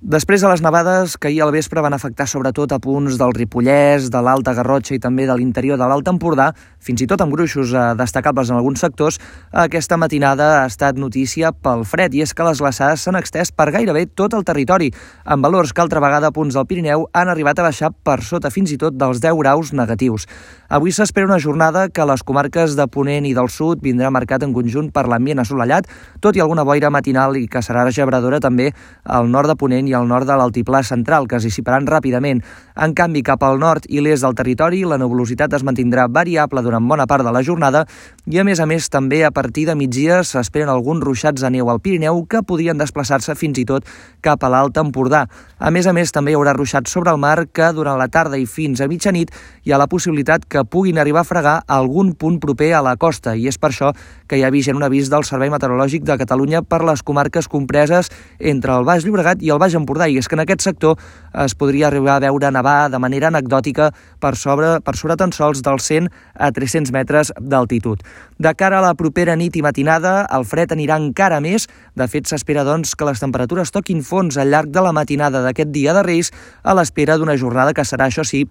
Després de les nevades que ahir al vespre van afectar sobretot a punts del Ripollès, de l'Alta Garrotxa i també de l'interior de l'Alt Empordà, fins i tot amb gruixos eh, destacables en alguns sectors, aquesta matinada ha estat notícia pel fred i és que les glaçades s'han extès per gairebé tot el territori, amb valors que altra vegada punts del Pirineu han arribat a baixar per sota fins i tot dels 10 graus negatius. Avui s'espera una jornada que les comarques de Ponent i del Sud vindrà marcat en conjunt per l'ambient assolellat, tot i alguna boira matinal i que serà gebradora també al nord de Ponent i al nord de l'altiplà central, que es dissiparan ràpidament. En canvi, cap al nord i l'est del territori, la nebulositat es mantindrà variable durant bona part de la jornada i, a més a més, també a partir de migdia s'esperen alguns ruixats de neu al Pirineu que podrien desplaçar-se fins i tot cap a l'Alt Empordà. A més a més, també hi haurà ruixats sobre el mar que durant la tarda i fins a mitjanit hi ha la possibilitat que puguin arribar a fregar algun punt proper a la costa i és per això que hi ha vigent un avís del Servei Meteorològic de Catalunya per les comarques compreses entre el Baix Llobregat i el Baix Empordà i és que en aquest sector es podria arribar a veure nevar de manera anecdòtica per sobre, per sobre tan sols dels 100 a 300 metres d'altitud. De cara a la propera nit i matinada, el fred anirà encara més. De fet, s'espera doncs, que les temperatures toquin fons al llarg de la matinada d'aquest dia de Reis a l'espera d'una jornada que serà, això sí,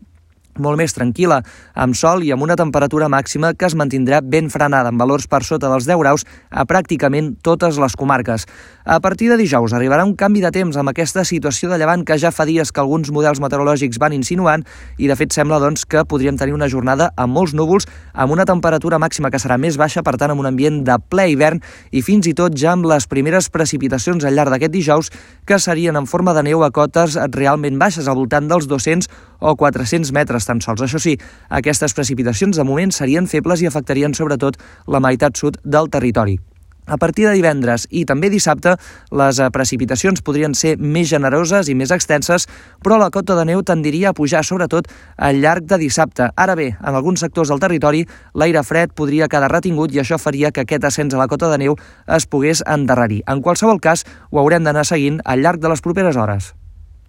molt més tranquil·la, amb sol i amb una temperatura màxima que es mantindrà ben frenada, amb valors per sota dels 10 graus a pràcticament totes les comarques. A partir de dijous arribarà un canvi de temps amb aquesta situació de llevant que ja fa dies que alguns models meteorològics van insinuant i de fet sembla doncs, que podríem tenir una jornada amb molts núvols, amb una temperatura màxima que serà més baixa, per tant amb un ambient de ple hivern i fins i tot ja amb les primeres precipitacions al llarg d'aquest dijous que serien en forma de neu a cotes realment baixes, al voltant dels 200 o 400 metres tan sols. Això sí, aquestes precipitacions de moment serien febles i afectarien sobretot la meitat sud del territori. A partir de divendres i també dissabte, les eh, precipitacions podrien ser més generoses i més extenses, però la cota de neu tendiria a pujar sobretot al llarg de dissabte. Ara bé, en alguns sectors del territori, l'aire fred podria quedar retingut i això faria que aquest ascens a la cota de neu es pogués endarrerir. En qualsevol cas, ho haurem d'anar seguint al llarg de les properes hores.